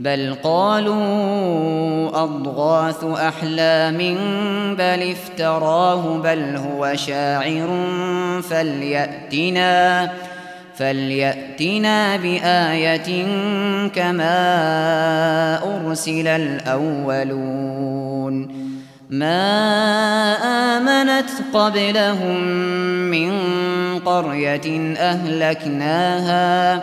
بل قالوا أضغاث أحلام بل افتراه بل هو شاعر فليأتنا فليأتنا بآية كما أرسل الأولون ما آمنت قبلهم من قرية أهلكناها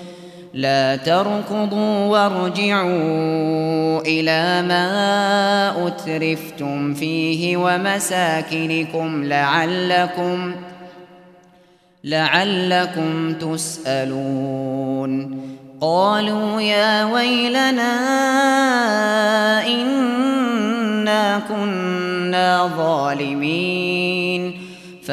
لا تركضوا وارجعوا إلى ما أترفتم فيه ومساكنكم لعلكم لعلكم تسألون. قالوا يا ويلنا إنا كنا ظالمين.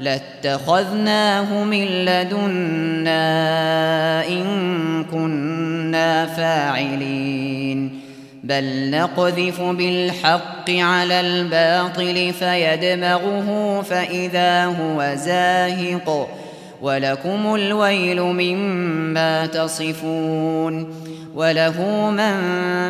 لاتخذناه من لدنا إن كنا فاعلين. بل نقذف بالحق على الباطل فيدمغه فإذا هو زاهق. ولكم الويل مما تصفون. وله من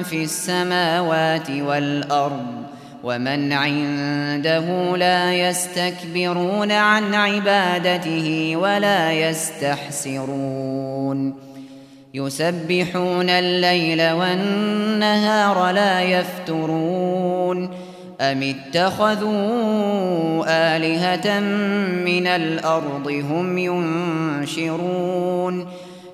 في السماوات والأرض. ومن عنده لا يستكبرون عن عبادته ولا يستحسرون. يسبحون الليل والنهار لا يفترون. أم اتخذوا آلهة من الأرض هم ينشرون.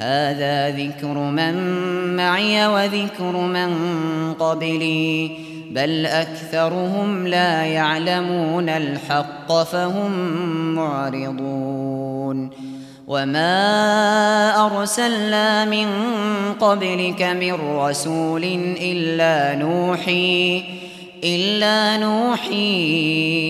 هذا ذكر من معي وذكر من قبلي بل أكثرهم لا يعلمون الحق فهم معرضون. وما أرسلنا من قبلك من رسول إلا نوحي إلا نوحي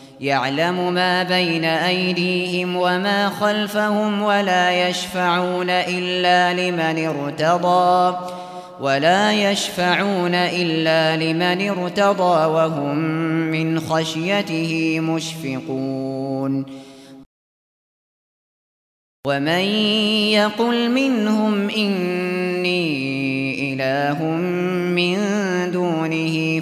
يعلم ما بين أيديهم وما خلفهم ولا يشفعون إلا لمن ارتضى ولا يشفعون إلا لمن ارتضى وهم من خشيته مشفقون. ومن يقل منهم إني إله من دونه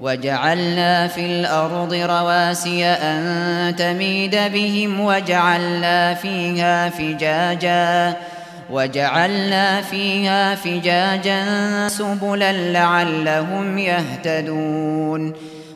وجعلنا في الأرض رواسي أن تميد بهم وجعلنا فيها فجاجا وجعلنا فيها فجاجا سبلا لعلهم يهتدون.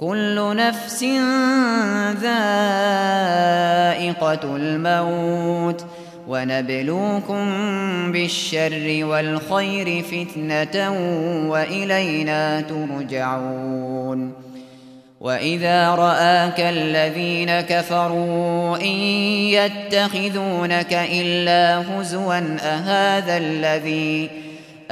كل نفس ذائقة الموت. ونبلوكم بالشر والخير فتنة وإلينا ترجعون. وإذا رآك الذين كفروا إن يتخذونك إلا هزوا أهذا الذي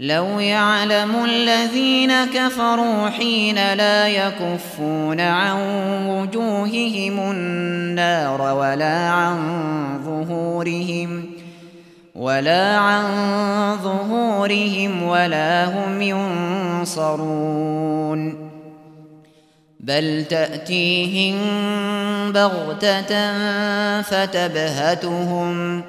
لو يعلم الذين كفروا حين لا يكفون عن وجوههم النار ولا عن ظهورهم ولا عن ظهورهم ولا هم ينصرون بل تأتيهم بغتة فتبهتهم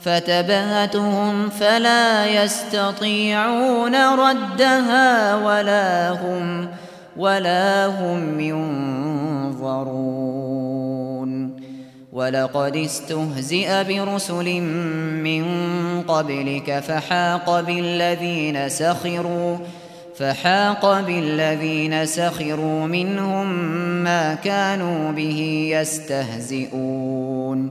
فتبهتهم فلا يستطيعون ردها ولا هم ولا هم ينظرون. ولقد استهزئ برسل من قبلك فحاق بالذين سخروا فحاق بالذين سخروا منهم ما كانوا به يستهزئون.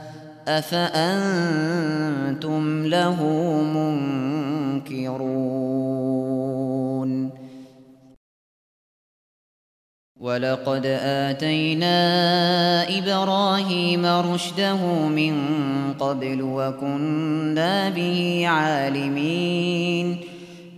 أفأنتم له منكرون؟ ولقد آتينا إبراهيم رشده من قبل وكنا به عالمين.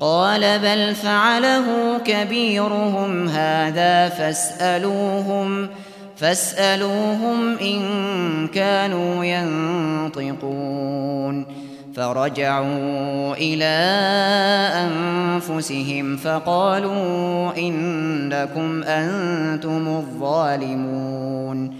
قال بل فعله كبيرهم هذا فاسألوهم فاسألوهم إن كانوا ينطقون. فرجعوا إلى أنفسهم فقالوا إنكم أنتم الظالمون.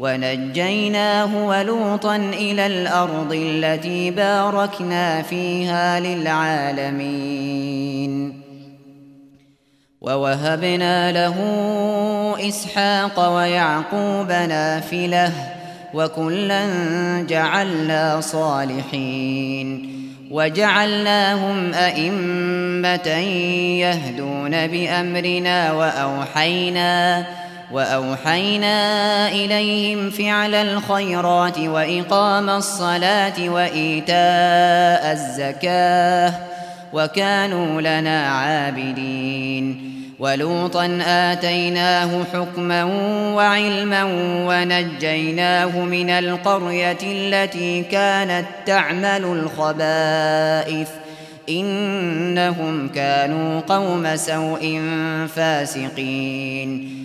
ونجيناه ولوطا إلى الأرض التي باركنا فيها للعالمين. ووهبنا له إسحاق ويعقوب نافلة وكلا جعلنا صالحين. وجعلناهم أئمة يهدون بأمرنا وأوحينا وأوحينا إليهم فعل الخيرات وإقام الصلاة وإيتاء الزكاة وكانوا لنا عابدين ولوطا آتيناه حكما وعلما ونجيناه من القرية التي كانت تعمل الخبائث إنهم كانوا قوم سوء فاسقين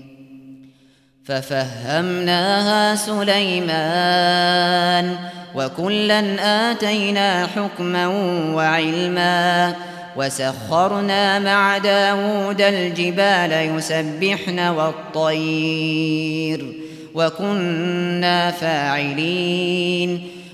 ففهمناها سليمان وكلا آتينا حكما وعلما وسخرنا مع داود الجبال يسبحن والطير وكنا فاعلين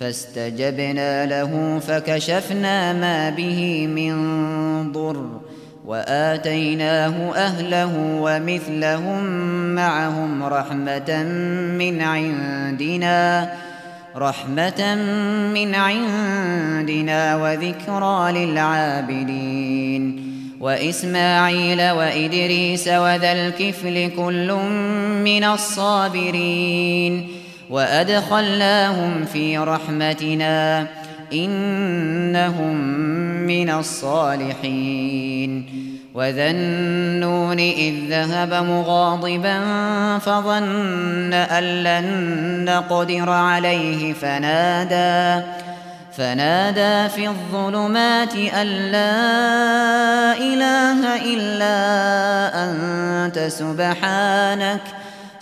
فاستجبنا له فكشفنا ما به من ضر وآتيناه أهله ومثلهم معهم رحمة من عندنا رحمة من عندنا وذكرى للعابدين. وإسماعيل وإدريس وذا الكفل كل من الصابرين. وأدخلناهم في رحمتنا إنهم من الصالحين وذا إذ ذهب مغاضبا فظن أن لن نقدر عليه فنادى فنادى في الظلمات أن لا إله إلا أنت سبحانك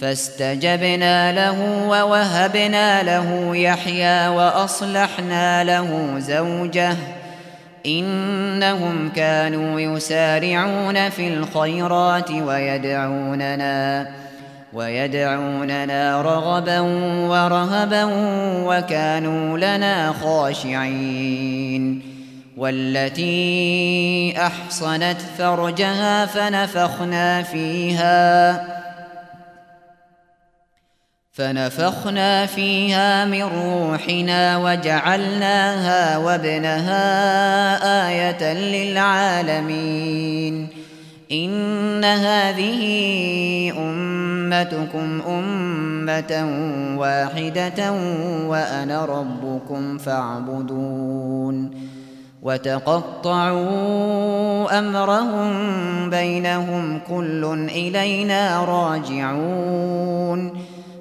فاستجبنا له ووهبنا له يحيى وأصلحنا له زوجه. إنهم كانوا يسارعون في الخيرات ويدعوننا ويدعوننا رغبا ورهبا وكانوا لنا خاشعين. والتي أحصنت فرجها فنفخنا فيها. فنفخنا فيها من روحنا وجعلناها وابنها آية للعالمين. إن هذه أمتكم أمة واحدة وأنا ربكم فاعبدون. وتقطعوا أمرهم بينهم كل إلينا راجعون.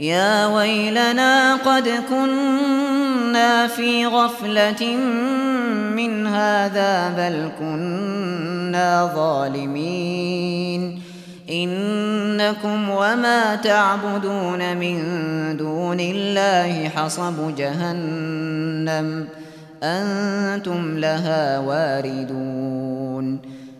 يا ويلنا قد كنا في غفلة من هذا بل كنا ظالمين. إنكم وما تعبدون من دون الله حصب جهنم أنتم لها واردون.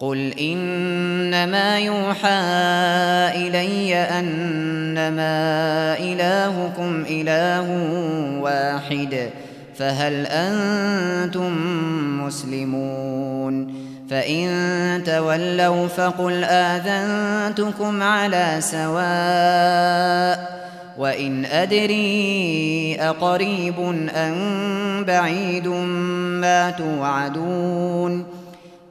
قل إنما يوحى إلي أنما إلهكم إله واحد فهل أنتم مسلمون فإن تولوا فقل آذنتكم على سواء وإن أدري أقريب أم بعيد ما توعدون